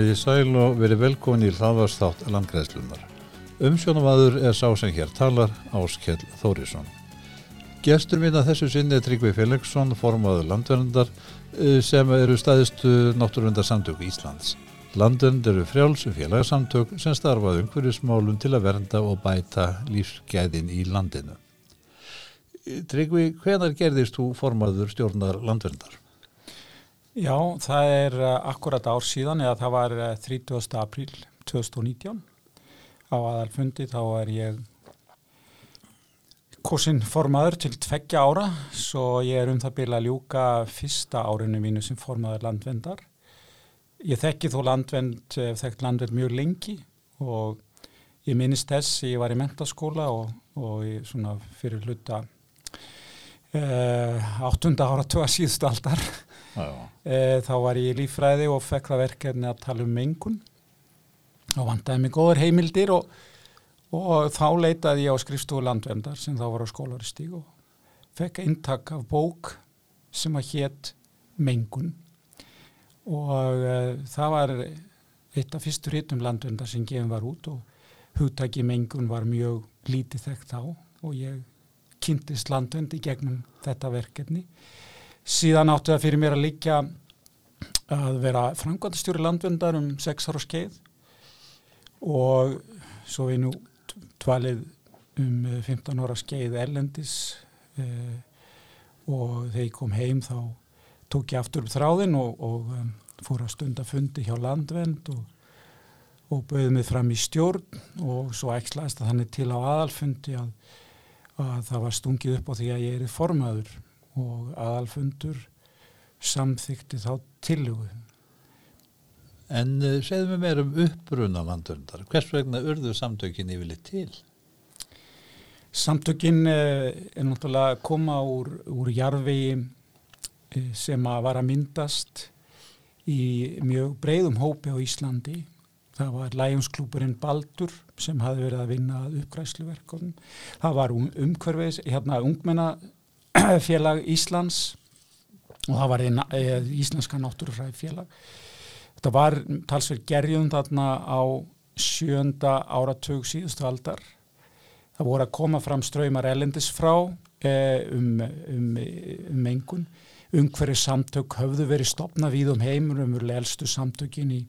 Komiði sæl og verið velkomin í hlaðvarsþátt landgræðslunar. Umsjónavaður er sá sem hér talar Áskjell Þórisson. Gestur mín að þessu sinni er Tryggvi Felixson, formaður landverndar eh, sem eru staðistu náttúrundarsamtök Íslands. Landvernd eru frjálsum félagsamtök sem starfaði umhverjusmálum til að vernda og bæta lífsgæðin í landinu. Tryggvi, hvenar gerðist þú formaður stjórnar landverndar? Já, það er uh, akkurat ár síðan eða það var uh, 30. apríl 2019 á aðalfundi þá er ég kosin formaður til tveggja ára svo ég er um það byrja að ljúka fyrsta árinu mínu sem formaður landvendar. Ég þekki þó landvend, eh, þekkt landvend mjög lengi og ég minnist þess ég var í mentaskóla og, og ég, svona fyrir hluta uh, áttunda ára tvað síðustu aldar þá var ég í lífræði og fekk það verkefni að tala um mengun. Og vandaði mig góður heimildir og, og þá leitaði ég á skrifstofu landvendar sem þá var á skólaristíg og fekk eintak af bók sem að hétt mengun. Og e, það var eitt af fyrstur hittum landvendar sem gefum var út og hugtaki mengun var mjög lítið þekkt á og ég kynntist landvendi gegnum þetta verkefni síðan áttu það fyrir mér að líka að vera framkvæmstjóri landvendar um 6 ára skeið og svo við nú tvalið um 15 ára skeið erlendis eh, og þegar ég kom heim þá tók ég aftur upp þráðin og, og um, fór að stunda fundi hjá landvend og, og bauði mig fram í stjórn og svo ekslaðist að þannig til á aðalfundi að, að það var stungið upp á því að ég er formaður og aðalfundur samþykti þá tilugu. En uh, segðum við meira um uppbruna landurndar. Hvers vegna urðu samtökin yfirleitt til? Samtökin uh, er náttúrulega að koma úr, úr jarfi uh, sem að var að myndast í mjög breyðum hópi á Íslandi. Það var Læjonsklúpurinn Baldur sem hafi verið að vinna uppgræsluverkunum. Það var um, umhverfis, hérna ungmenna félag Íslands og það var eð, Íslenska náttúrufræði félag. Þetta var talsverð gerjum þarna á sjönda áratug síðustu aldar. Það voru að koma fram ströymar elendis frá eh, um, um, um mengun. Umhverju samtök höfðu verið stopna við um heimur, umverulega elstu samtökin í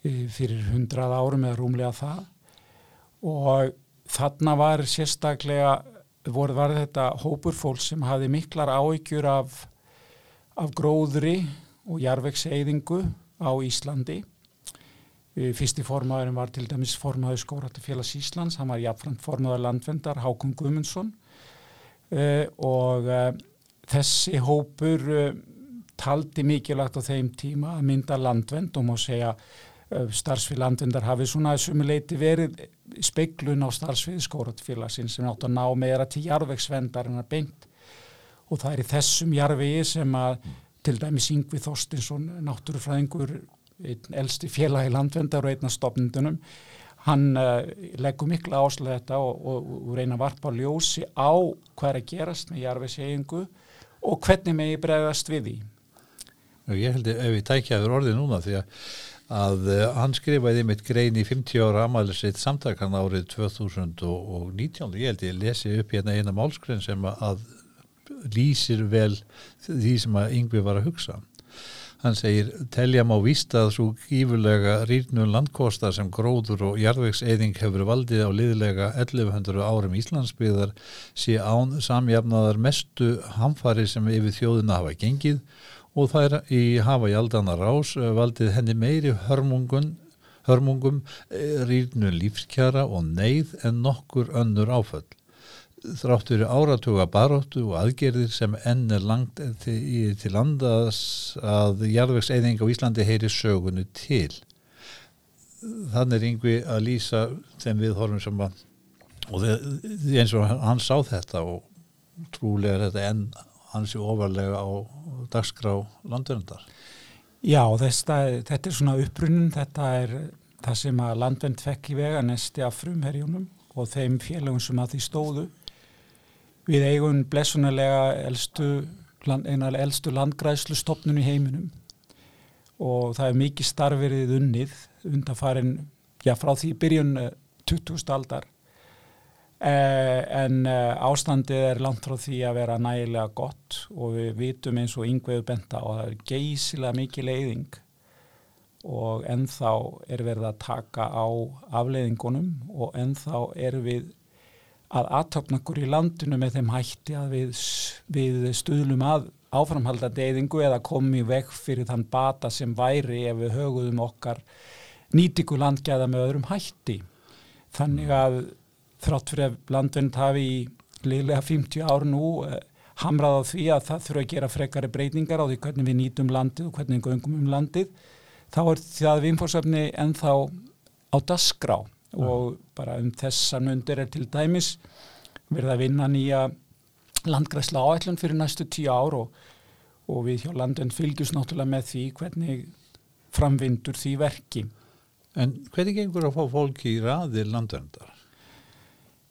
fyrir hundrað árum eða rúmlega það og þarna var sérstaklega voru var þetta hópur fólk sem hafi miklar áhyggjur af, af gróðri og jarvegseyðingu á Íslandi. Fyrsti formaðurinn var til dæmis formaður Skóratafélags Íslands, hann var jafnframt formaður landvendar Hákon Gumundsson uh, og uh, þessi hópur taldi mikilvægt á þeim tíma að mynda landvend og má segja starfsfél landvendar hafi svona sumuleiti verið speiklun á starfsviði skóratfélagsins sem átt að ná meira til jarvegsvendar en að beint. Og það er í þessum jarvegi sem að til dæmis Yngvi Þorstinsson náttúrufræðingur einn elsti félagi landvendar og einna stopnindunum hann uh, leggur mikla áslega þetta og, og, og reyna að varpa ljósi á hvað er að gerast með jarvegshegingu og hvernig megi bregðast við því. Ég held að ef við tækjaður orðið núna því að að uh, hann skrifaði mitt grein í 50 ára amaliðsitt samtakan árið 2019 ég held ég lesi upp hérna eina málskrein sem að lýsir vel því sem að yngvi var að hugsa. Hann segir telja má vísta að svo gífurlega rýrnum landkosta sem gróður og jarðvegseyðing hefur valdið á liðlega 1100 árum Íslandsbyðar sé án samjafnaðar mestu hamfari sem yfir þjóðuna hafa gengið og þær í hafa í aldana rás eh, valdið henni meiri hörmungun, hörmungum, eh, rýrnu lífskjara og neyð en nokkur önnur áföll. Þráttur áratuga baróttu og aðgerðir sem enn er langt til, til landas að jarðvegseyðing á Íslandi heyri sögunu til. Þannig er yngvi að lýsa þeim viðhorfum sem að, og þið, eins og hann sá þetta og trúlega þetta enn hansi ofarlega á dagskrá landverndar. Já, þetta, þetta er svona uppbrunnin, þetta er það sem að landvernd fekk í vega nesti af frumherjunum og þeim félagum sem að því stóðu. Við eigum blessunarlega elstu, einar elstu landgræslu stopnun í heiminum og það er mikið starfverið unnið undan farin, já frá því byrjun 20. aldar eh, en eh, ástandið er langt frá því að vera nægilega gott og við vitum eins og yngveðu benda og það er geysilega mikið leiðing og ennþá er verið að taka á afleiðingunum og ennþá er við að aðtökna okkur í landinu með þeim hætti að við, við stuðlum að áframhaldandi eyðingu eða komi vekk fyrir þann bata sem væri ef við höguðum okkar nýtiku landgæða með öðrum hætti. Þannig að þrátt fyrir að landvind hafi í liðlega 50 ár nú eh, hamrað á því að það þurfa að gera frekari breytingar á því hvernig við nýtum landið og hvernig við göngum um landið þá er það viðfórsöfni ennþá á dasgrá og bara um þessan undir er til dæmis verða að vinna nýja landgræsla áætlun fyrir næstu tíu ár og, og við hjá landin fylgjus náttúrulega með því hvernig framvindur því verki. En hvernig gengur að fá fólki í raðir landvendar?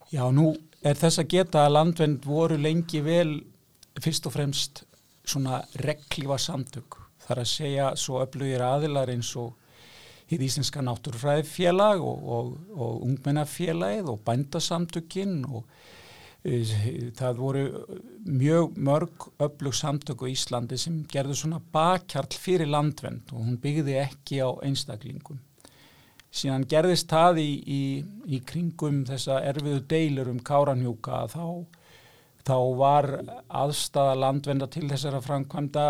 Já, nú er þess að geta að landvend voru lengi vel fyrst og fremst svona reglífa samtök. Það er að segja svo öflugir aðilar eins og hýð Íslenska náttúrufræðifélag og, og, og ungmennafélagið og bændasamtökinn og það voru mjög mörg öflug samtöku í Íslandi sem gerðu svona bakkjarl fyrir landvend og hún byggði ekki á einstaklingum. Síðan gerðist það í, í, í kringum þessa erfiðu deilur um káranhjúka þá, þá var aðstæða landvenda til þessara framkvæmda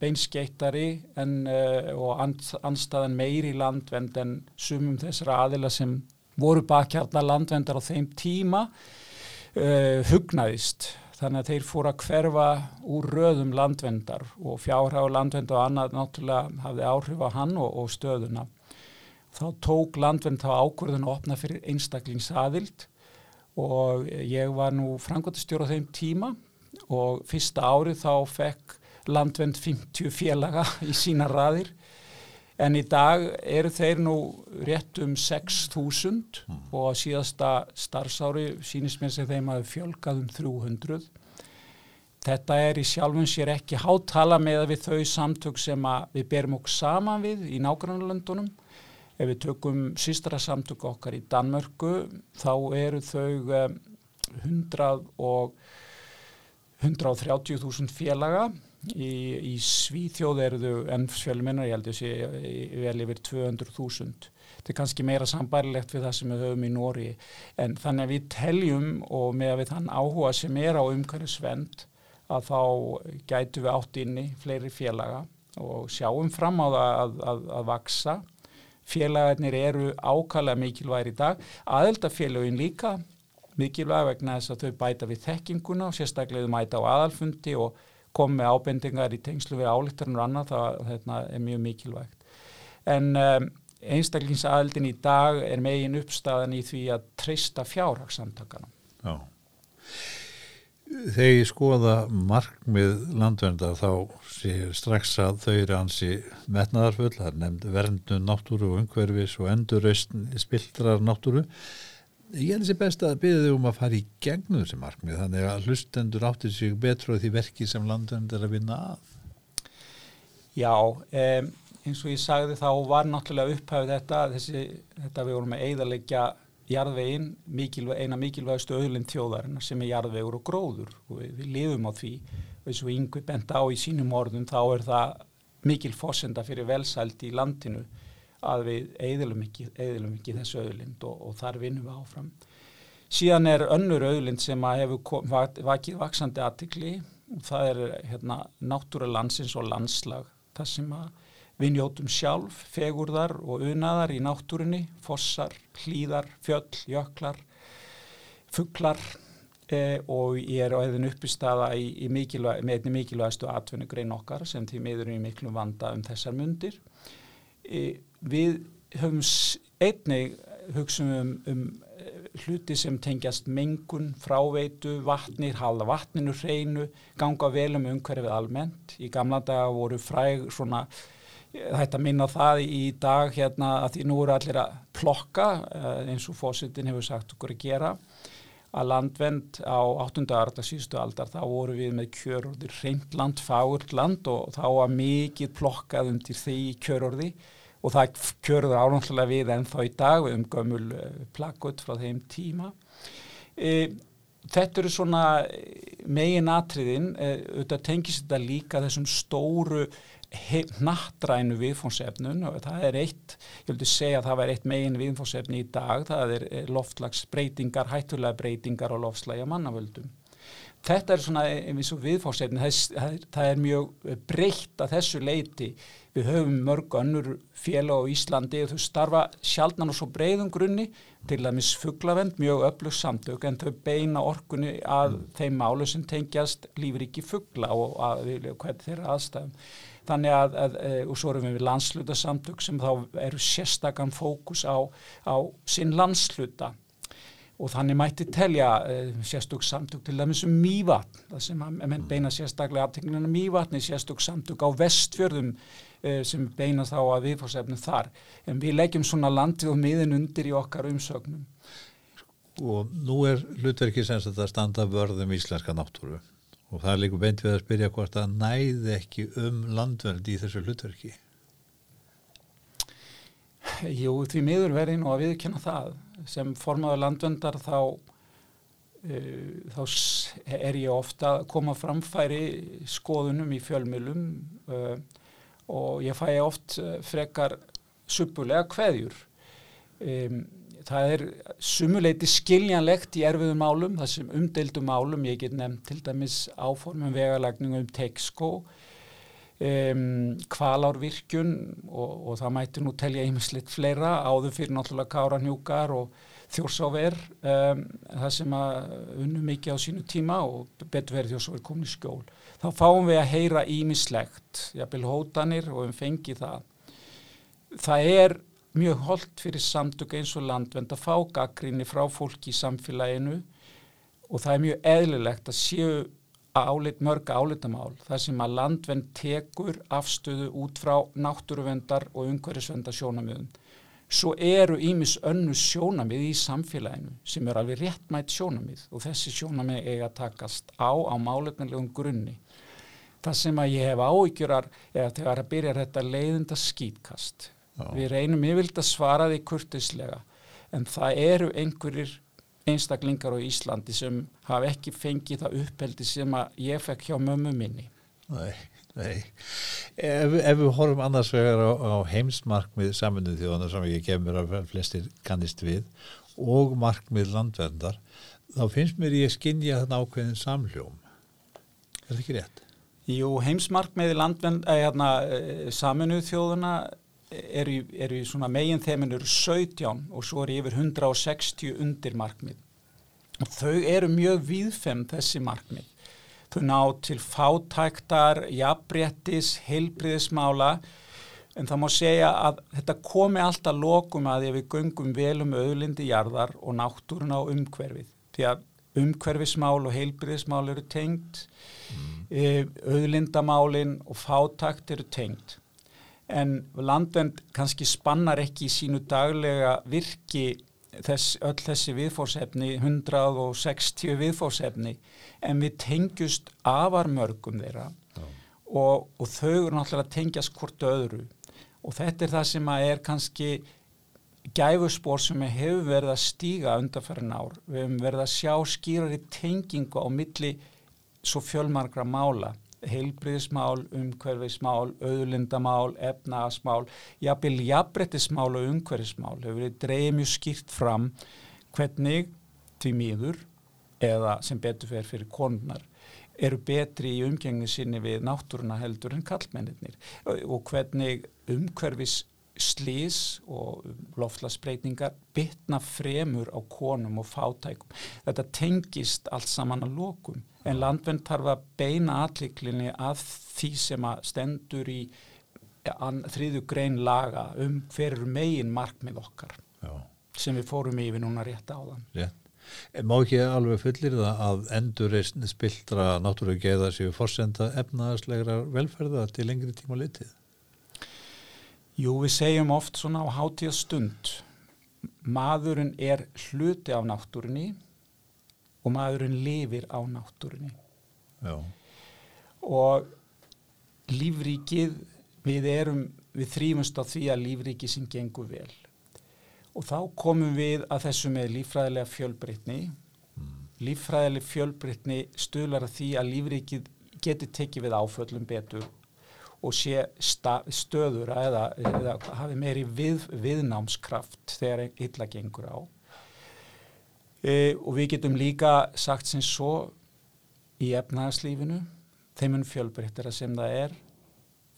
beinskeittari en, uh, og anstæðan meiri landvend en sumum þessara aðila sem voru bakkjarla landvendar á þeim tíma uh, hugnaðist þannig að þeir fóru að hverfa úr röðum landvendar og fjárhægur landvend og annað náttúrulega hafði áhrif á hann og, og stöðuna. Þá tók landvend þá ákvörðun að opna fyrir einstaklingsaðild og ég var nú frangotistjóra þeim tíma og fyrsta árið þá fekk landvend 50 félaga í sína raðir en í dag eru þeir nú rétt um 6.000 mm. og á síðasta starfsári sínist mér sem þeim að fjölgað um 300. Þetta er í sjálfum sér ekki hátala með við þau samtök sem við berum okkur saman við í nágrannlöndunum. Ef við tökum sístra samtök okkar í Danmörku þá eru þau 100 og 130.000 félaga Í, í Svíþjóð eru þau enn fjölminnar, ég held að það sé vel yfir 200.000. Þetta er kannski meira sambærilegt við það sem við höfum í Nóri en þannig að við teljum og með að við þann áhuga sem er á umhverfisvend að þá gætu við átt inni fleiri félaga og sjáum fram á það að, að, að vaksa. Félagarnir eru ákallega mikilvægir í dag, aðeldafélagin líka mikilvæg vegna þess að þau bæta við þekkinguna og sérstaklega þau mæta á aðalfundi og kom með ábendingar í tengslu við álíktarinn og annað, það þetta, er mjög mikilvægt. En um, einstaklingsaðildin í dag er megin uppstæðan í því að treysta fjárhagssamtakana. Já. Þegar ég skoða markmið landverndar þá séu strax að þau eru ansi metnaðarfull, það er nefnd verndun náttúru og umhverfis og endurraust spildrar náttúru Ég held þessi best að byrja þig um að fara í gegnum þessi markmið þannig að hlustendur áttir sig betur á því verki sem landvernd er að vinna að. Já, um, eins og ég sagði þá var náttúrulega upphæfið þetta, þessi, þetta við vorum að eigðarleikja jarðvegin, mikilvæg, eina mikilvægastu öðlinn þjóðarinn sem er jarðvegur og gróður og við, við lifum á því eins og yngvi bent á í sínum orðum þá er það mikil fósenda fyrir velsælti í landinu að við eðilum ekki, eðilum ekki þessu auðlind og, og þar vinnum við áfram. Síðan er önnur auðlind sem að hefur vakið vaksandi aðtikli og það er hérna, náttúra landsins og landslag. Það sem að við njótum sjálf, fegurðar og unaðar í náttúrinni, fossar, hlýðar, fjöll, jöklar, fugglar eh, og ég er á eðin uppistafa mikilvæg, með einni mikilvægastu atvinnugrein okkar sem því miður í miklu vanda um þessar mundir. E, við höfum einnig hugsaum um, um eh, hluti sem tengjast mengun, fráveitu, vatnir, halda vatninu hreinu, ganga vel um umhverfið almennt. Í gamla daga voru fræg svona, þetta minna það í dag hérna að því nú eru allir að plokka eh, eins og fósittin hefur sagt okkur að gera að landvend á 8. arda síðustu aldar þá voru við með kjörorði reynd land, fáurt land og þá var mikið plokkað undir því kjörorði og það kjörður ánáttúrulega við ennþá í dag um gömul eh, plakkut frá þeim tíma. E, þetta eru svona megin atriðin, e, auðvitað tengis þetta líka þessum stóru nattrænu viðfónsefnun og það er eitt, ég vildi segja að það var eitt megin viðfónsefni í dag, það er loftlagsbreytingar, hættulega breytingar og loftslægja mannavöldum. Þetta er svona eins og viðfónsefni, það, það er mjög breytt að þessu leiti. Við höfum mörg önnur félag á Íslandi og þau starfa sjálfnan og svo breyðum grunni til að misfugglavend mjög öflug samtök en þau beina orkunni að mm. þeim málu sem tengjast lífur ekki fuggla og að, hvernig þeirra aðstæðum þannig að, að e, og svo erum við landslutasamtök sem þá eru sérstakann fókus á, á sinn landsluta og þannig mætti telja e, sérstök samtök til dæmis um mývatn það sem að menn beina sérstaklega aftegnina mývatni, sérstök samtök á vestfjörðum e, sem beina þá að viðfórsefnum þar. En við leggjum svona landið og miðin undir í okkar umsögnum. Og nú er hlutverkið sem þetta standa vörðum íslenska náttúru og það er líka beint við að spyrja hvort það næði ekki um landverð í þessu hlutverki. Jú, því miður verði nú að viðkjöna það. Sem formaður landvendar þá uh, þá er ég ofta að koma framfæri skoðunum í fjölmjölum uh, og ég fæ oft uh, frekar suppulega hveðjur um það er sumuleiti skiljanlegt í erfiðum málum, þessum umdeildum málum, ég get nefnt til dæmis áformum vegalagningu um Texco, um, kvalárvirkjun og, og það mæti nú telja einmislitt fleira áður fyrir náttúrulega Káranjúkar og Þjórsáver, um, það sem að unnum mikið á sínu tíma og betur verið þjórsóver komin í skjól. Þá fáum við að heyra ímislegt, jafnvel hótanir og um fengi það. Það er mjög holdt fyrir samtök eins og landvend að fá gaggrinni frá fólki í samfélaginu og það er mjög eðlilegt að séu álit, mörg álitamál þar sem að landvend tekur afstöðu út frá náttúruvendar og umhverjusvendar sjónamöðum. Svo eru ímis önnu sjónamið í samfélaginu sem er alveg réttmætt sjónamið og þessi sjónamið eiga að takast á á máletnilegum grunni. Það sem að ég hef áhygjurar er að þegar að byrja þetta leiðinda skýtkast Já. Við reynum yfirlt að svara því kurtislega en það eru einhverjir einstaklingar á Íslandi sem hafa ekki fengið það uppheldi sem að ég fekk hjá mömmu minni. Nei, nei. Ef, ef við horfum annars vegar á, á heimsmarkmið saminuð þjóðana sem ég gef mér að flestir kannist við og markmið landverndar þá finnst mér ég skinja þarna ákveðin samljóm. Er þetta ekki rétt? Jú, heimsmarkmið landvernd, eh, hérna, eh, saminuð þjóðana eru, eru í svona megin þeiminn eru 17 og svo eru yfir 160 undir markmið og þau eru mjög víðfem þessi markmið. Þau ná til fátæktar jafnbrettis, heilbriðismála en það má segja að þetta komi alltaf lokum að ef við göngum vel um auðlindi jarðar og náttúruna á umhverfið. Því að umhverfismál og heilbriðismál eru tengt mm. Eh, auðlindamálin og fátækt eru tengt en landvend kannski spannar ekki í sínu daglega virki þess, öll þessi viðfórsefni 160 viðfórsefni en við tengjust afarmörgum þeirra. Og, og þau eru náttúrulega að tengjast hvort öðru. Og þetta er það sem að er kannski gæfuspór sem hefur verið að stíga undanferðin ár. Við hefum verið að sjá skýrari tengingu á milli svo fjölmargra mála heilbriðismál, umhverfismál, auðlindamál, efnagasmál, jafnvel jafnbrettismál og umhverfismál hefur verið dreyið mjög skýrt fram hvernig því mýður eða sem betur fyrir fyrir konunar eru betri í umgengni sinni við náttúruna heldur en kallmennir og hvernig umhverfis slís og loftlasbreytingar bytna fremur á konum og fátækum. Þetta tengist allt saman að lokum en landvenn tarf að beina alliklinni að því sem að stendur í þriðu grein laga um hverju megin markmið okkar Já. sem við fórum yfir núna rétt á þann. Rétt. Má ekki alveg fullir það að endur spildra náttúrulega geða séu fórsenda efnaðslegra velferða til lengri tíma litið? Jú, við segjum oft svona á hátíða stund maðurinn er hluti af náttúrunni og maðurinn lifir á náttúrunni. Já. og lífríkið við erum, við þrýmumst á því að lífríkið sem gengur vel. Og þá komum við að þessu með lífræðilega fjölbreytni. Lífræðileg fjölbreytni stuðlar að því að lífríkið geti tekið við áföllum betur og sé stöður eða, eða hafi meiri við, viðnámskraft þegar illa gengur á e, og við getum líka sagt sem svo í efnaðarslífinu þeimum fjölbreyttara sem það er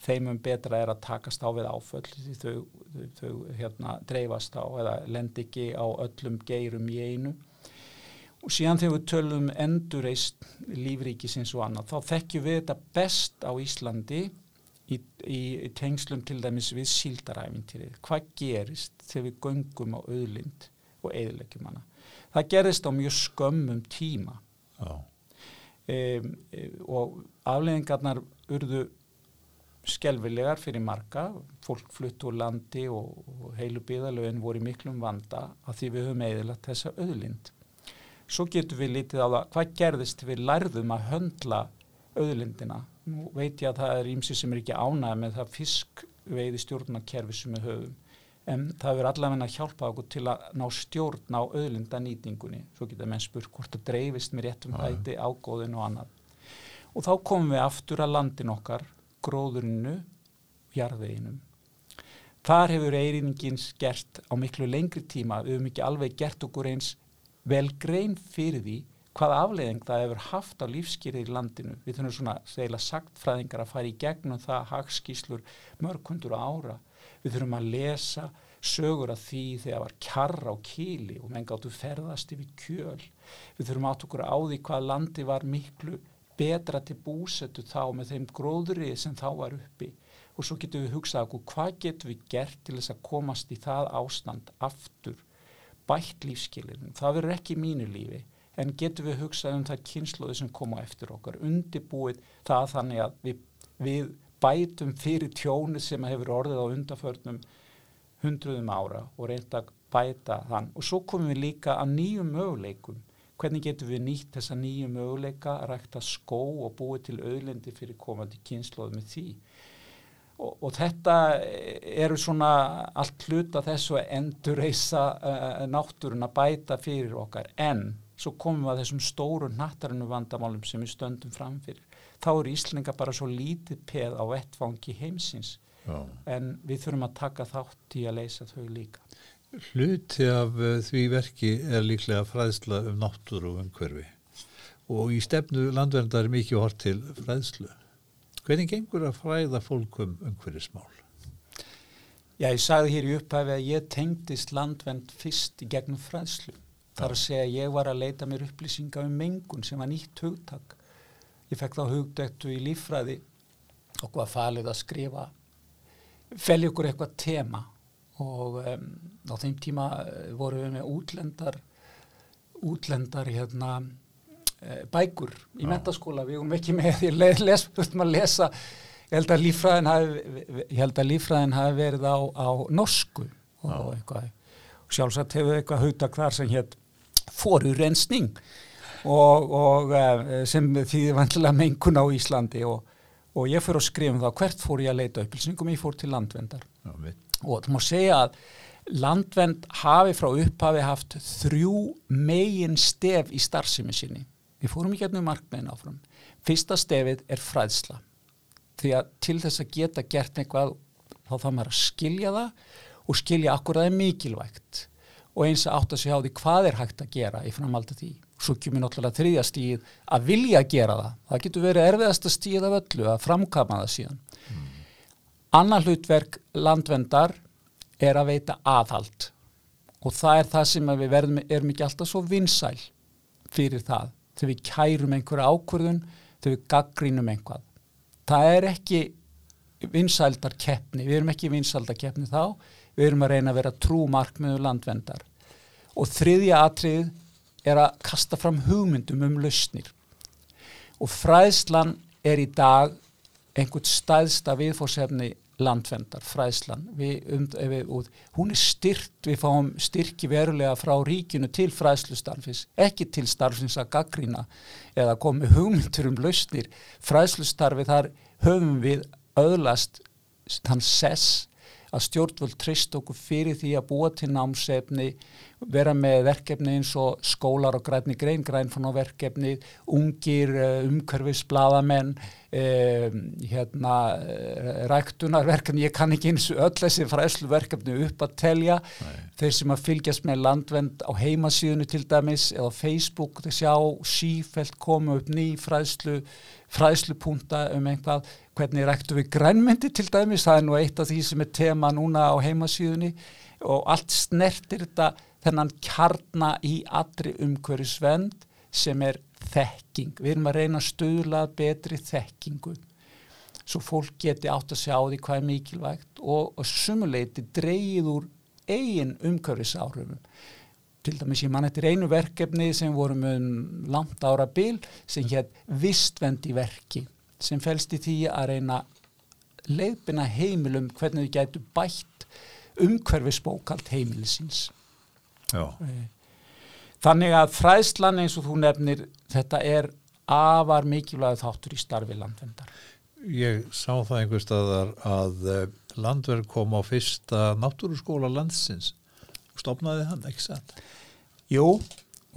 þeimum betra er að takast á við áföll því þau, þau, þau hérna, dreifast á eða lend ekki á öllum geirum í einu. Og síðan þegar við tölum endurreist lífríkisins og annað þá þekkjum við þetta best á Íslandi í, í, í tengslum til dæmis við síldaræfintýrið hvað gerist þegar við göngum á auðlind og eðilegjum hana það gerist á mjög skömmum tíma. Um, og afleðingarnar urðu skelvilegar fyrir marga, fólk flutt úr landi og, heilu byðalögin voru miklum vanda að því við höfum eðilagt þessa auðlind. Svo getur við lítið á það, hvað gerðist við lærðum að höndla auðlindina? Nú veit ég að það er ímsi sem er ekki ánæg með það fiskveiði stjórnarkerfi sem við höfum en það verður allavega að hjálpa okkur til að ná stjórn á auðlindanýtingunni. Svo getur menn spurt hvort það dreifist með réttum hætti ágóðin og annað. Og þá komum við aftur að landin okkar gróðurinu jarðveginum. Þar hefur eiriningins gert á miklu lengri tíma. Við hefum ekki alveg gert okkur eins vel grein fyrir því hvað afleiðing það hefur haft á lífskýrið í landinu. Við þurfum svona segila sagtfræðingar að fara í gegnum það hagskíslur mörgundur ára við þurfum að lesa sögur af því þegar var kjarra á kíli og menn gáttu ferðast yfir kjöl. Við þurfum átt okkur á því hvað landi var miklu betra til búsetu þá með þeim gróðrið sem þá var uppi. Og svo getum við hugsað okkur hvað getum við gert til þess að komast í það ástand aftur? Bætt lífskilin, það verður ekki mínu lífi en getum við hugsað um það kynnslóði sem koma eftir okkar? Undibúið það þannig að við, við bætum fyrir tjónu sem hefur orðið á undaförnum hundruðum ára og reynda að bæta þann. Og svo komum við líka að nýjum möguleikum. Hvernig getum við nýtt þessa nýju möguleika að rækta skó og búið til auðlendi fyrir komandi kynnslóð með því? Og, og þetta eru svona allt hluta þessu að endurreisa uh, náttúrun að bæta fyrir okkar. En svo komum við að þessum stóru nattarinu vandamálum sem við stöndum framfyrir þá eru Íslinga bara svo lítið peð á vettfangi heimsins Já. en við þurfum að taka þátt í að leysa þau líka. Hluti af uh, því verki er líklega fræðsla um náttúru og umhverfi og í stefnu landverndar er mikið hort til fræðslu. Hvernig gengur að fræða fólk um umhverfismál? Já, ég sagði hér í upphæfi að ég tengdist landvernd fyrst í gegnum fræðslu. Það er að segja að ég var að leita mér upplýsinga um mengun sem var nýtt hugtak ég fekk þá hugdættu í lífræði og hvað falið að skrifa felja okkur eitthvað tema. Og um, á þeim tíma eh, voru við með útlendar útlendar hérna e, bækur í mentaskóla við vorum ekki með því að að lesa. Ég held að lífræðin hafi, að lífræðin hafi verið á, á norsku og og sjálfsagt hefur eitthvað hugtak þar sem hétt forurensning og, og eh, sem þýði vantilega mengun á Íslandi og, og ég fyrir að skrifa um það hvert fór ég að leita upplýsingum, ég fór til landvendar Já, og það má segja að landvend hafi frá upphafi haft þrjú megin stef í starfsemi sinni. Við fórum ekki hérna um markmiðin áfram. Fyrsta stefið er fræðsla. Því að til þess að geta gert eitthvað þá þá maður að skilja það og skilja akkur að það er mikilvægt. Og eins að átt að segja á því hvað er hægt að gera í framaldi því svo kemur náttúrulega þriðja stíð að vilja gera það. Það getur verið erfiðasta stíð af öllu að framkama það síðan. Mm. Annar hlutverk landvendar er að veita aðhald og það er það sem við verðum, erum ekki alltaf svo vinsæl fyrir það. Þegar við kærum einhverja ákvörðun, þegar við gaggrínum einhvað. Það er ekki vinsældar keppni, við erum ekki vinsældar keppni þá, við erum að reyna að vera trú markmiðu landvendar. Og þriðja atrið er að kasta fram hugmyndum um lausnir. Og fræðslan er í dag einhvern staðsta viðfórsefni landvendar, fræðslan. Við, um, við, hún er styrt við fáum styrki verulega frá ríkinu til fræðslustarfis ekki til starfins að gaggrína eða komið hugmyndur um lausnir. Fræðslustarfi þar höfum við öðlast þann sess að stjórnvöld trist okkur fyrir því að búa til námsefni vera með verkefni eins og skólar og græni grein, grænfann og verkefni ungir eh, umhverfisbladamenn um, hérna eh, ræktunarverkefni, ég kann ekki eins og öll þessi fræslu verkefni upp að telja. Nei. þeir sem að fylgjast með landvend á heimasíðunu til dæmis eða Facebook, þeir sjá sífælt koma upp ný fræslu fræslupunta um einhvað hvernig ræktu við grænmyndi til dæmis, það er nú eitt af því sem er tema núna á heimasíðunni og allt snertir þetta þennan kjarna í allri umhverju svend sem er þekking. Við erum að reyna að stuðla betri þekkingu svo fólk geti átt að sjá því hvað er mikilvægt og, og sumuleiti dreyið úr eigin umhverfisáhrifum. Til dæmis ég mann eftir einu verkefni sem vorum um langt ára bil sem hétt vistvendi verki sem fælst í því að reyna leiðbina heimilum hvernig við gætu bætt umhverfisbókald heimilisins. Já. Eh, þannig að fræðslan eins og þú nefnir þetta er afar mikilvæg þáttur í starfi landvendar. Ég sá það einhver staðar að eh, landverð kom á fyrsta náttúruskóla landsins og stopnaði hann, ekki satt? Jú,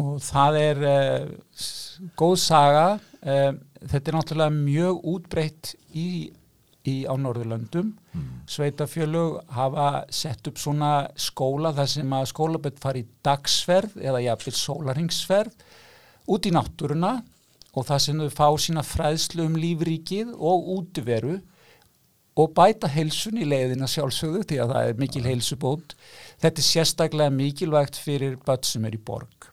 og það er uh, góð saga uh, þetta er náttúrulega mjög útbreytt í, í á Norðurlöndum. Mm. sveitafjölug hafa sett upp svona skóla þar sem að skólaböld fari í dagsferð eða jafnveg sólaringsferð út í náttúruna og það sem þau fá sína fræðslu um lífríkið og útveru og bæta heilsun í leiðina sjálfsögðu því að það er mikil heilsubót. Þetta er sérstaklega mikilvægt fyrir börn sem er í borg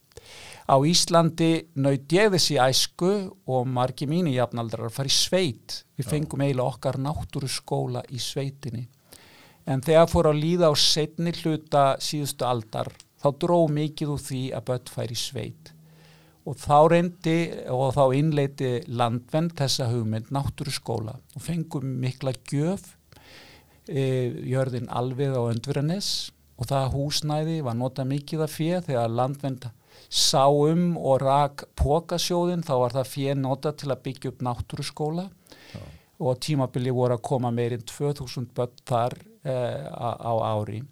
Á Íslandi naut ég þessi æsku og margi mínu jafnaldrar í sveit. Við fengum eiginlega okkar náttúru skóla í sveitinni. En þegar fór að líða á setni hluta síðustu aldar þá dró mikið úr því að börn fær í sveit. Og þá reyndi og þá innleiti landvenn þessa hugmynd náttúru skóla og fengum mikla gjöf, e, jörðin alvið á öndviranis og það húsnæði var nota mikið af fyrir þegar landvenn sáum og rak pókasjóðin þá var það fyrir nota til að byggja upp náttúruskóla. Já. og tímabili voru að koma meirinn 2000 börn þar eh, á, á ári.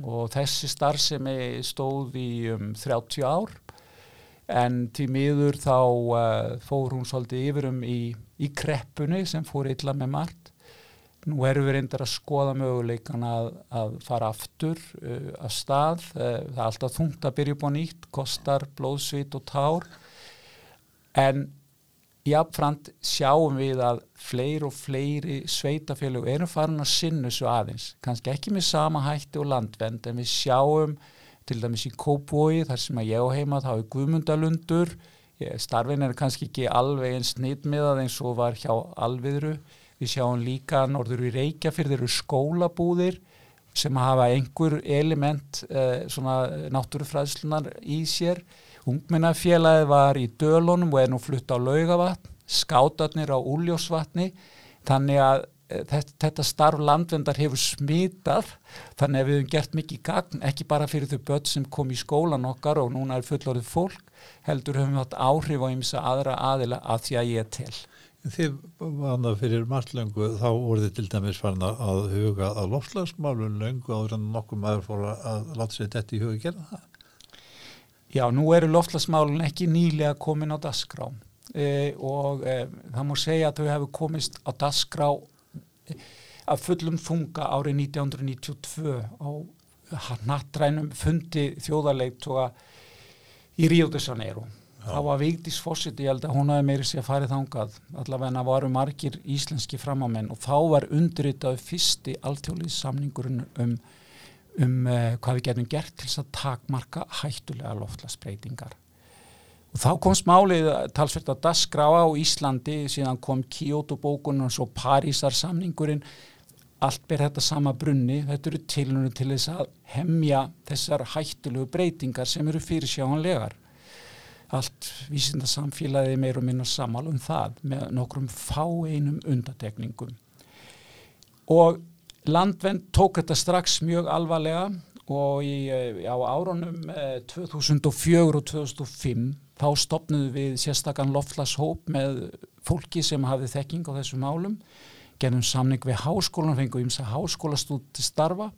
Og þessi starfsemi stóð í um 30 ár. En til miður þá uh, fór hún svolítið yfirum í, í kreppunni sem fór illa með margt Nú erum við reyndar að skoða möguleikan að, að fara aftur uh, að stað. Uh, það er alltaf þungt að byrja upp á nýtt, kostar blóðsvit og tár. En jáfnframt sjáum við að fleiri og fleiri sveitafélug eru farin að sinna svo aðeins. Kanski ekki með sama hætti og landvend en við sjáum til dæmis í Kópói þar sem að ég á heima þá er Guðmundalundur. Starfin er kannski ekki alveg eins nýttmiðað eins og var hjá alviðru Við sjáum líka norður í Reykjafyrð eru skólabúðir sem hafa einhver element eh, svona náttúrufræðslunar í sér. Ungmennafélagið var í Dölunum og er nú flutt á Laugavatn, skátarnir á Úljósvatni, þannig að eh, þetta, starf landvendar hefur smitað, þannig að við hefum gert mikið gagn, ekki bara fyrir þau börn sem kom í skólan okkar og núna er fullorðið fólk, heldur höfum við átt áhrif á ymsa aðra aðila að því að ég tel. Þið vana fyrir margt löngu þá voru þið til dæmis farin að huga að lofslagsmálun löngu áður en nokkuð maður fór að láta sér þetta í huga að gera það? Já, nú eru lofslagsmálun ekki nýlega komin á dasgrá e, og e, það múr segja að þau hefur komist á dasgrá e, að fullum þunga árið 1992 á nattrænum fundi þjóðarleiktoga í Río de Janeiro það var Vigdís Fossit, ég held að hún hafi meiri sér farið þangað, allavega varu margir íslenski framamenn og þá var undritað fyrsti alltjólið samningurinn um, um uh, hvað við getum gert til þess að takmarka hættulega loftlasbreytingar og þá kom smálið talsvert að dasgráa á Íslandi síðan kom Kyoto bókunum og svo Parísar samningurinn allt ber þetta sama brunni, þetta eru tilunum til þess að hemja þessar hættulegu breytingar sem eru fyrirsjáanlegar allt vísindarsamfélagið meir og minna samal um það með nokkrum fáeinum undatekningum og landvend tók þetta strax mjög alvarlega og í, eh, á árunum 2004 og 2005 þá stopnuðu við sérstakann loftlashóp með fólki sem hafið þekking á þessu málum genum samning við háskólan, fengum ímsa háskólastúd til starfa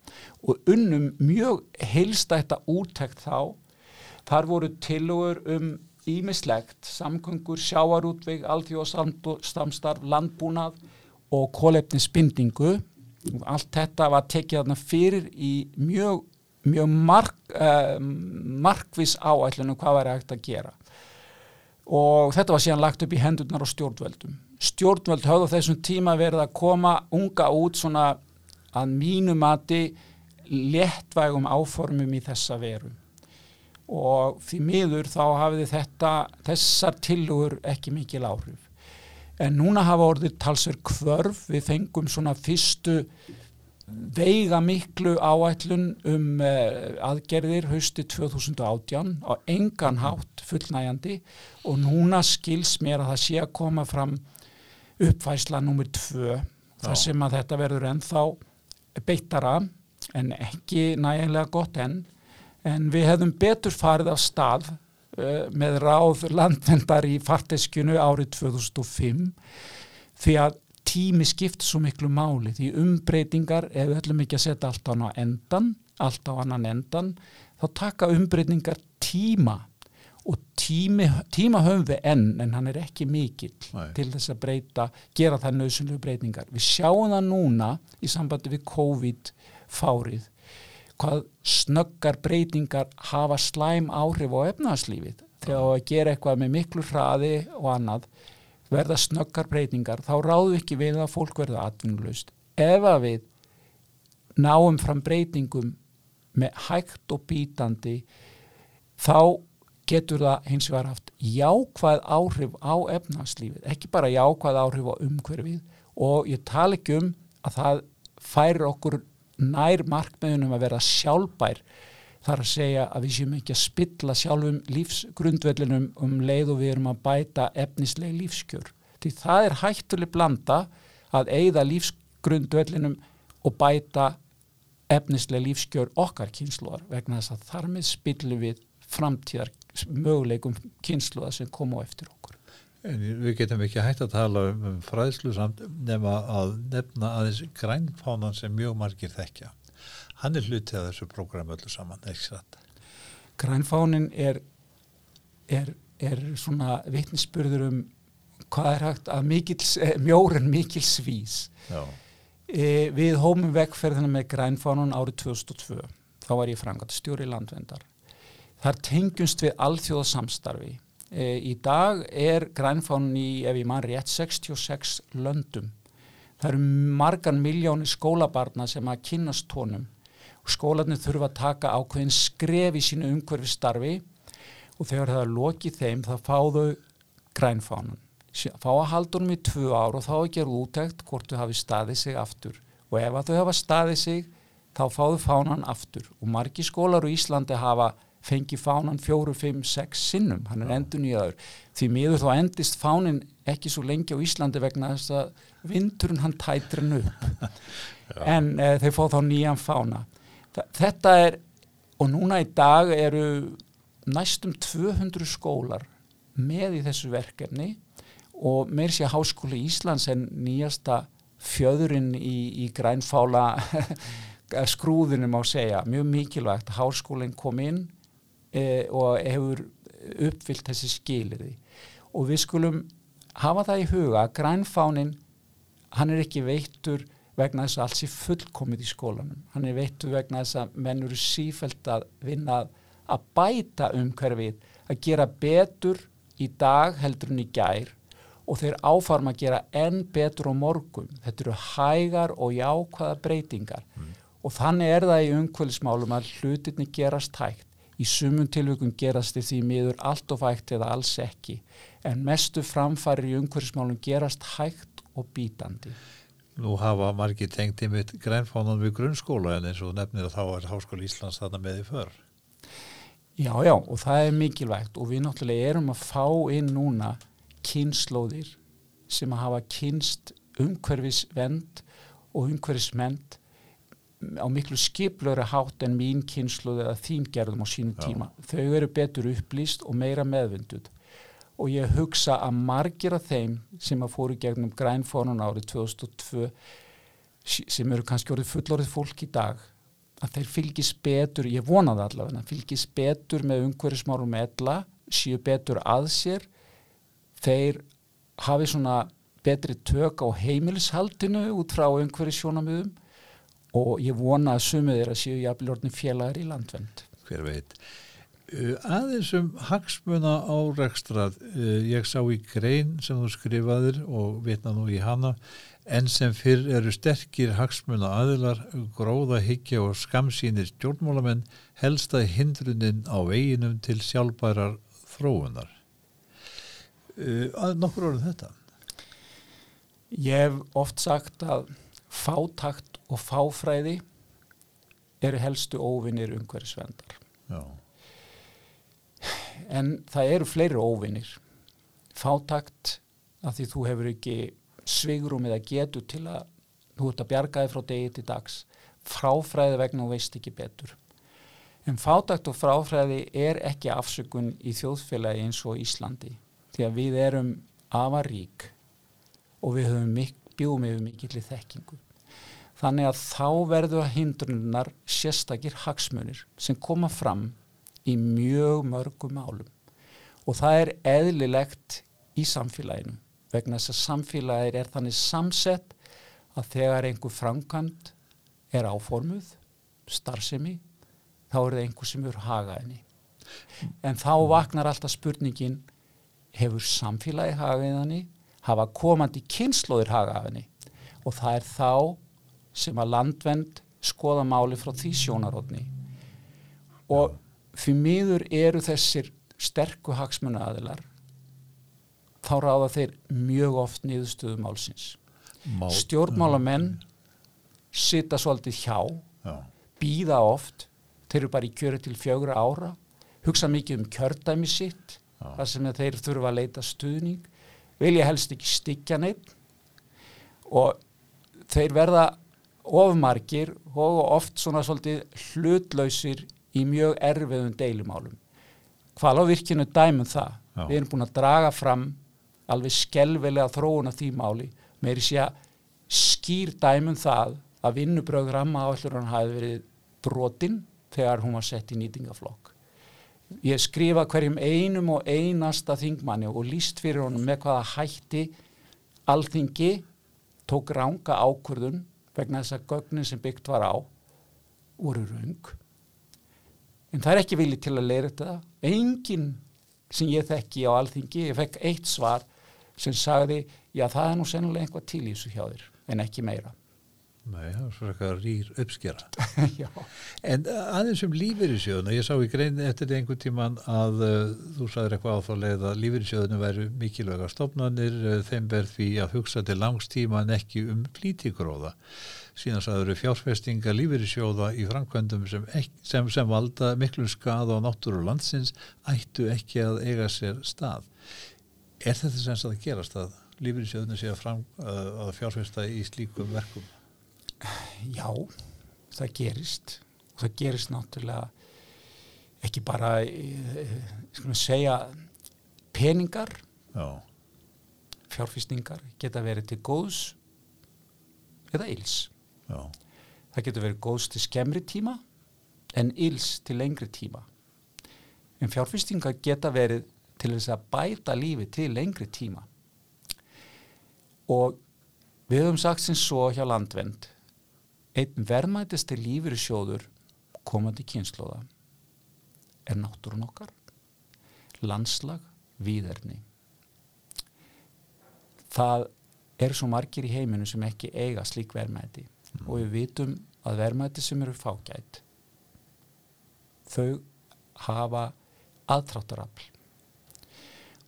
og unnum mjög heilstætta úttækt þá. Þar voru tilugur um ímislegt, samgöngur, sjáarútvig, alþjóðstamstarf, landbúnað og kólefnisbindingu. Allt þetta var tekið þarna fyrir í mjög, mjög mark, uh, markvis áætlunum hvað væri hægt að gera. Og þetta var síðan lagt upp í hendurnar og stjórnvöldum stjórnvöld höfðu þessum tíma verið að koma unga út svona að mínu mati léttvægum áformum í þessa veru og því miður þá hafiði þetta þessar tilugur ekki mikil áhrif. En núna hafa orðið talsver kvörf við fengum svona fyrstu veiga miklu áætlun um uh, aðgerðir hausti 2018 á engan hátt fullnægjandi. Og núna skils mér að það sé að koma fram uppfæsla nummið tvö þar sem að þetta verður ennþá beittara en ekki nægilega gott enn en við hefðum betur farið af stað uh, með ráð landvendar í farteskjunu árið 2005 því að tími skipt svo miklu máli því umbreytingar, ef við ætlum ekki að setja allt á endan, allt á annan endan þá taka umbreytingar tíma og tími, tíma höfum við enn en hann er ekki mikill Nei. til þess að breyta, gera það nöðsynlu breytingar. Við sjáum það núna í sambandi við COVID-fárið hvað snöggar breytingar hafa slæm áhrif á efnarslífið þegar að gera eitthvað með miklu hraði og annað verða snöggar breytingar þá ráðu ekki við að fólk verða atvinnulust. Ef að við náum fram breytingum með hægt og bítandi þá getur það hins vegar haft jákvæð áhrif á efnarslífið, ekki bara jákvæð áhrif á umhverfið. Og ég tala ekki um að það færir okkur nær markmiðunum að vera sjálfbær þar að segja að við séum ekki að spilla sjálfum lífsgrundvellinum um leið og við erum að bæta efnisleg lífskjör. Því það er hættuleg blanda að eigða lífsgrundvellinum og bæta efnisleg lífskjör okkar kynsluar vegna þess að þar með spillu við framtíðar möguleikum kynsluða sem koma á eftir okkur. En við getum ekki hægt að tala um, um fræðslu samt nema að nefna aðeins grænfánan sem mjög margir þekkja. Hann er hlutið að þessu prógram öllu saman, ekki satt? Grænfánin er, er, er svona vittnisspurður um hvað er hægt að eh, mjóren mikil svís. E, við hómum vegferðina með grænfánun árið 2002. Þá var ég frangat stjóri landvendar þar tengjumst við alþjóðasamstarfi. E, í dag er grænfánin í, ef ég mann rétt, 66 löndum. Það eru margan miljóni skólabarna sem að kynast tónum. Skólanir þurfa að taka ákveðin skref í sínu umhverfi starfi og þegar það er lokið þeim þá fáðu grænfánin. Fá að haldunum í tvö ár og þá er gerð útækt hvort þau hafi staðið sig aftur. Og ef að þau hafa staðið sig þá fáðu fánan aftur. Og margi skólar úr Íslandi hafa fengi fánan fjóru, fimm, sex sinnum, hann er endur nýjaður. Því miður þá endist fánin ekki svo lengi á Íslandi vegna þess að vindurinn hann tætir hann upp. en e, þeir fá þá nýjan fána. Þetta er, og núna í dag eru næstum 200 skólar með í þessu verkefni og mér sé Háskóli Íslands en nýjasta fjöðurinn í, í grænfála skrúðunum á segja, mjög mikilvægt háskólinn kom inn e, og hefur uppfyllt þessi skilirði og við skulum hafa það í huga að grænfánin hann er ekki veittur vegna þess að alls er fullkomið í skólanum. Hann er veittur vegna þess að menn eru sífælt að vinna að bæta umhverfið að gera betur í dag heldur en í gær. Og þeir áfarm að gera enn betur á morgum. Þetta eru hægar og jákvæða breytingar. Mm. og þannig er það í umhverfismálum að hlutinni gerast hægt í sumun tilvökum gerast því miður allt of hægt eða alls ekki en mestu framfæri í umhverfismálum gerast hægt og bítandi. Nú hafa margir tengt í mitt grænfónan við grunnskóla en eins og nefnir að þá er Háskóli Íslands þarna með því för. Já, já og það er mikilvægt og við náttúrulega erum að fá inn núna kynnslóðir sem að hafa kynst umhverfisvend og umhverfisment á miklu skiplöru hátt en mín kynsluð eða þín gerðum á sínum Já. tíma. Þau eru betur upplýst og meira meðvinduð og ég hugsa að margir af þeim sem að fóru gegnum grænfónun árið 2002 sem eru kannski orðið fullorðið fólk í dag að þeir fylgis betur, ég vona það allavega, fylgis betur með umhverfismárum ella, séu betur að sér, þeir hafi svona betri tök á heimilishaldinu út frá umhverfisjónamöðum og ég vona að sumið þeirra séu jafnlórni félagar í landvend. hver veit? Uh, aðeins um hagsmuna árekstrað uh, ég sá í grein sem þú skrifaðir og vitna nú í hana. En sem fyrr eru sterkir hagsmuna aðilar, gróða hyggja og skamsýnir stjórnmálamenn helsta hindrunin á veginum til sjálfbærar þróunar. Uh, að nokkur orðin þetta? Ég hef oft sagt að fátakt og fáfræði eru helstu óvinnir umhverfisvendar. En það eru fleiri óvinnir. Fátakt að því þú hefur ekki svigrum eða getur til að þú ert að bjarga þig frá degi til dags. Fráfræði vegna og veist ekki betur. En fátakt og fráfræði er ekki afsökun í þjóðfélagi eins og Íslandi. Því að við erum afar rík og við höfum mik bjóðum yfir mikill í þekkingu. Þannig að þá verður hindrunar sérstakir hagsmunir sem koma fram í mjög mörgum málum. Og það er eðlilegt í samfélaginu vegna þess að samfélagir er þannig samsett að þegar einhver framkvæmt er áformuð, starfsemi, þá er það einhver sem eru haga henni. En þá vaknar alltaf spurningin, hefur samfélagi hagað henni, hafa komandi kynnslóðir hagað henni og það er þá sem að landvend skoða máli frá því sjónarótni. Og fyrir miður eru þessir sterku hagsmunu aðilar þá ráða þeir mjög oft niðurstöðu málsins. Mál, Stjórnmálamenn sita svolítið hjá, já, býða oft, þeir eru bara í kjöru til fjögra ára, hugsa mikið um kjördæmi sitt, Já. þar sem þeir þurfa að leita stuðning, vilja helst ekki styggja neitt og þeir verða ofmargir og oft svona svolítið hlutlausir í mjög erfiðum deilumálum. Hvað á virkinu dæmum það? Já. Við erum búin að draga fram alveg skelvelega þróun af því máli með því að skýr dæmum það að vinnubröð ramma áallur hann hafi verið brotin þegar hún var sett í nýtingaflokk. Ég skrifa hverjum einum og einasta þingmanni og líst fyrir honum með hvaða hætti alþingi tók ranga ákvörðun vegna þess að gögnin sem byggt var á voru raung. En það er ekki vilji til að leira þetta. Engin sem ég þekki á alþingi, ég fekk eitt svar sem sagði, já það er nú sennilega einhvað til í þessu hjá þér, en ekki meira. Nei, það er svo eitthvað rýr uppskera já. En aðeins um lífeyrissjóðuna, ég sá í grein eftir einhvern tíman að uh, þú sagðir eitthvað á þá leið að lífeyrissjóðuna væri mikilvæga stofnanir, uh, þeim verð því að hugsa til langstíma en ekki um flítigróða. Síðan sagður fjárfestinga lífeyrissjóða í framkvæmdum sem, ek- sem, sem valda miklum skada á náttúru landsins ættu ekki að eiga sér stað. Er þetta sem að gerast að lífeyrissjóðuna sé að, fram, uh, að fjárfesta í slíkum verkum? Já, það gerist. Og það gerist náttúrulega ekki bara eh, skulum segja peningar Já, fjárfýstingar geta verið til góðs eða íls það getur verið góðs til skemmri tíma en íls til lengri tíma. En fjárfýstingar geta verið til þess að bæta lífi til lengri tíma. Og við höfum sagt sem svo hjá landvend einn verðmætist til lífur sjóður komandi kynnslóða er náttúrun okkar landslag, víðerni. Það eru svo margir í heiminu sem ekki eiga slík verðmæti og við vitum að verðmæti sem eru fágætt þau hafa aðtráttarafl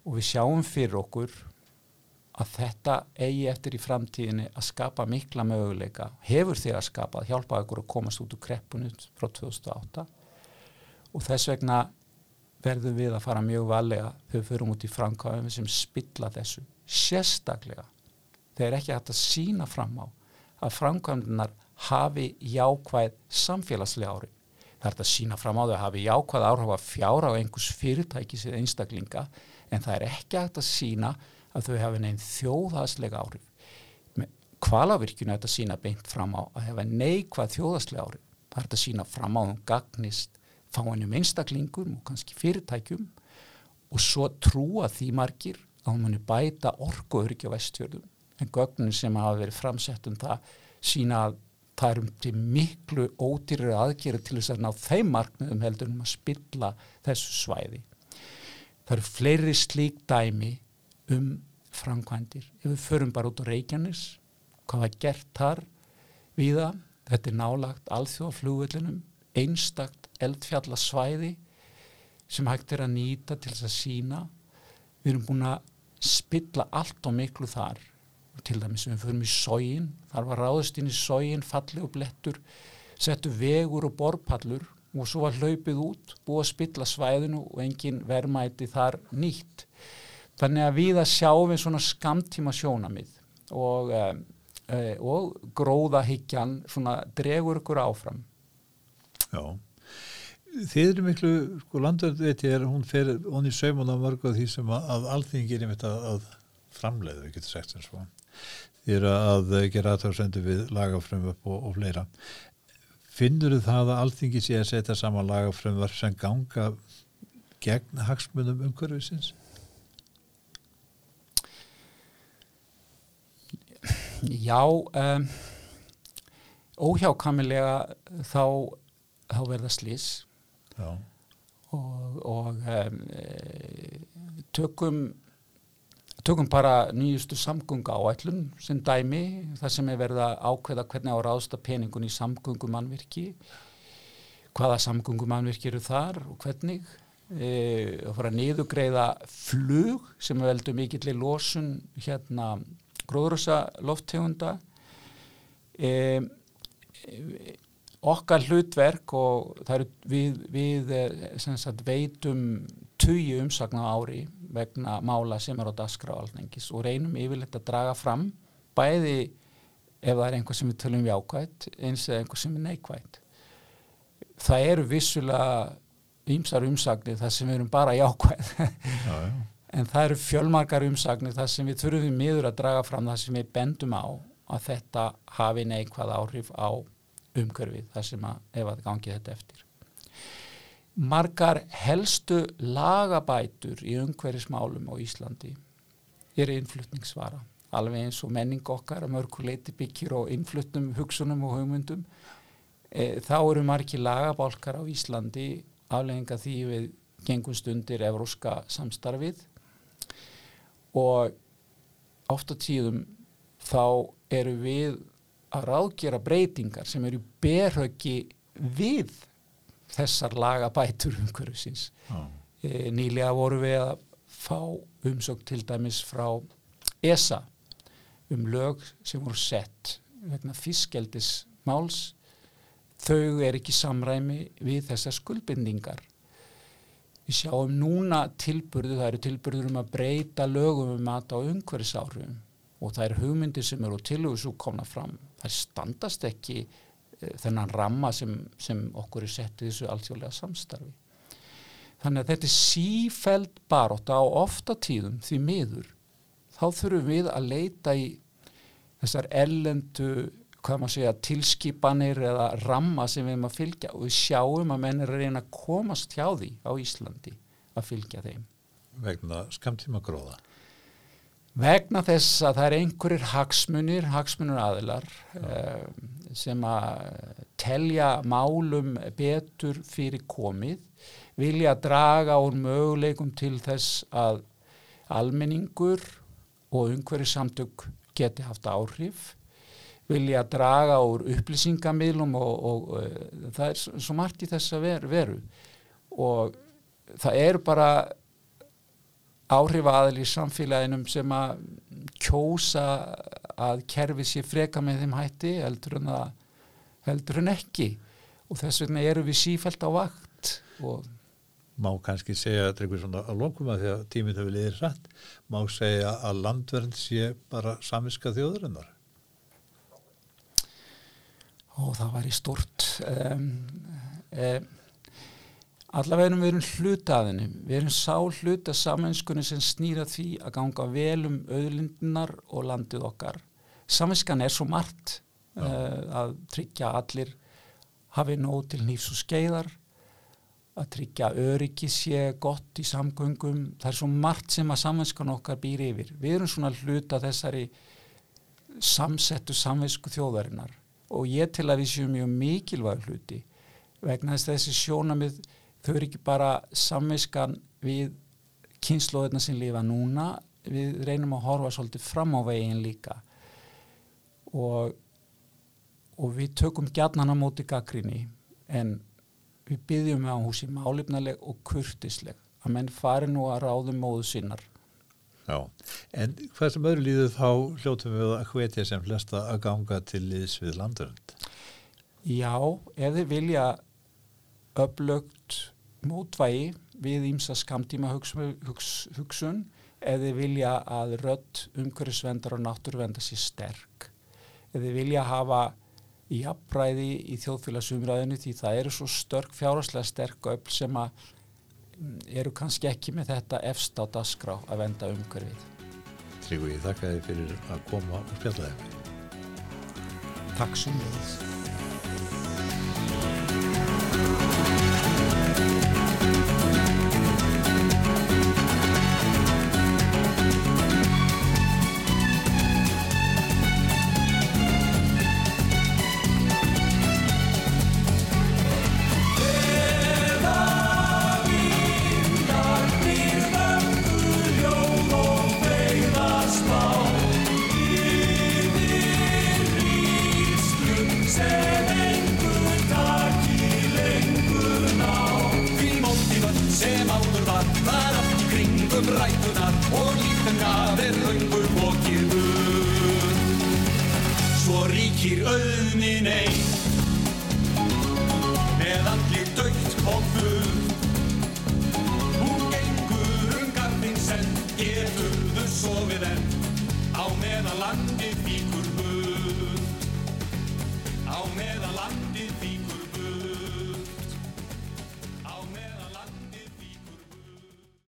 og við sjáum fyrir okkur að þetta eigi eftir í framtíðinni að skapa mikla möguleika. Hefur þegar skapað, hjálpað ykkur að komast út úr kreppunni frá 2008 og þess vegna verðum við að fara mjög valega þegar við förum út í framkvæðum sem spilla þessu. Sérstaklega þegar ekki hægt að sína fram á að framkvæmdunar hafi jákvæð samfélagslega ári. Það er að sína fram á þau að hafi jákvæð áhrif að fjára á einhvers fyrirtækis eða einstaklinga en það er ekki hægt að sína að þau hafi neinn þjóðhastlega áhrif. Hvalavirkjuna er þetta sína beint fram á að hefa neikvað þjóðhastlega áhrif. Það er þetta sína fram á um gagnist fáinum einstaklingum og kannski fyrirtækjum og svo trúa því margir að muni bæta orkuöryggi á vestjörðum en gögnin sem hafa verið framsett um það sína að það er um til miklu ódýrir aðgerið til þess að ná þeim markmiðum heldur um að spilla þessu svæði. Það eru fleiri slík dæmi um framkvæmdir. Ef við förum bara út á Reykjanes, hvað var gert þar viða, þetta er nálagt alþjóðaflugvellinum, einstakt eldfjallasvæði sem hægt er að nýta til þess að sína. Við erum búin að spilla allt og miklu þar til dæmis við förum í sógin þar var ráðist inn í sógin, falli og blettur settu vegur og borpallur og svo var hlaupið út búið að spilla svæðinu og engin verðmæti þar nýtt þannig að við að sjáum við svona skamtíma sjónamið og, e, og gróðahyggjan svona dregur ykkur áfram. Já. Þið eru miklu, sko landverð veit ég er, hún fer, er saumun á mörgu af því sem að, að alþingir er mitt að, að framleiðu, við getum sagt eins og Þið eru að gera aðtagsendu við lagafrömmvöp og, og fleira. Finnur þið það að alþingi sé að setja saman lagafrömmvöp sem ganga gegn hagsmunum umhverfisins? Já um, óhjákamilega þá, þá verða slís Já. og, og um, tökum tökum bara nýjustu samgöngu áætlun sem dæmi þar sem er verið að ákveða hvernig á ráðsta peningun í samgöngumannvirki hvaða samgöngumannvirki eru þar og hvernig e, að fara að niðugreiða flug sem veldur mikill í lósun hérna gróðrösa lofttegunda e, okkar hlutverk og eru við, við eh, sagt, veitum tugi umsagna ári vegna mála sem er á alnengis og reynum yfirleitt að draga fram bæði ef það er einhver sem við tölum við ákvæmt eins eða einhver sem er neikvæmt. Það eru vissulega ýmsar umsagnir þar sem við erum bara jákvæð já, já. En það eru fjölmarkar umsagnir þar sem við þurfum miður að draga fram þar sem við bendum á að þetta hafi neikvæð áhrif á umhverfið þar sem að ef að gangi þetta eftir. Margar helstu lagabætur í umhverfismálum á Íslandi er innflutningsvara, alveg eins og menning okkar að mörguleiti byggir og innflutnum hugsunum og hugmyndum. E, þá eru margi lagabálkar á Íslandi aflegginga því við gengum stundir evróska samstarfið og ofta tíðum þá eru við að ráðgera breytingar sem eru berhauki við þessar lagabætur umhverfisins. Ah. E, nýlega voru við að fá umsökt til dæmis frá ESA um lög sem voru sett vegna fiskeldis máls. Þau er ekki samræmi við þessar skuldbindingar. Við sjáum núna tilburðu, það eru tilburður um að breyta lögum um mat á umhverfisáhrifum og það er hugmyndir sem eru til og komna fram það standast ekki uh, þennan ramma sem, sem okkur er sett í þessu alltjóðlega samstarfi. Þannig að þetta er sífæld barótt á ofta tíðum því miður. Þá þurfum við að leita í þessar ellendu hvað maður segja, tilskipanir eða ramma sem við erum að fylgja og við sjáum að menn er að reyna að komast hjá því á Íslandi að fylgja þeim. Vegna skamtíma gróða? vegna þess að það er einhverjir hagsmunir, hagsmunur aðilar uh, sem að telja málum betur fyrir komið, vilja draga úr möguleikum til þess að almenningur og umhverjir samtök geti haft áhrif, vilja draga úr upplýsingamilum og, og, og uh, það er svo margt í þess að veru, veru og það er bara áhrifaðal í samfélaginum sem að kjósa að kerfi sér freka með þeim hætti heldur en, að, heldur en ekki. Og þess vegna eru við sífælt á vakt og Má kannski segja að lokum að því að tímið hefur liðið rætt má segja að landvernd sé bara samiska þjóðurinnar og það var í stort um, um, allavega við erum hlutaðinu við erum sá hluta samenskunni sem snýra því að ganga vel um auðlindunar og landið okkar. Samenskan er svo margt uh, að tryggja allir hafi nóg til nýfs og skeiðar að tryggja öryggi sé gott í samgöngum. Það er svo margt sem að samvenskan okkar býr yfir. Við erum svona hluta þessari samsettu samvensku þjóðarinnar og ég til að við séum mjög mikilvæg hluti vegna þess að þessi sjónamið þau eru ekki bara samvenskan við kynnslóðina sem lifa núna við reynum að horfa svolítið fram á veginn líka. Og, og við tökum gætnan á móti gaggrinni en við byggjum á húsi málefnaleg og kurtisleg að menn fari nú að ráðum móðu sinnar Já, en hvað sem öðru líðu þá hljóttum við að hvetja sem flesta að ganga til liðs við landurönd Já, ef þið vilja öflögt mótvægi við ímsa skamtíma hugsun, hugsun ef þið vilja að rött umhverfisvendar og náttúruvendar sé sterk ef þið vilja hafa jafnbræði í þjóðfélagsumræðinu því það eru svo störk fjárháslega sterk öll sem að eru kannski ekki með þetta efst á dasgrá að venda umhverfið. Tryggvi, ég þakka þið fyrir að koma og spjalla þig. Takk sem við.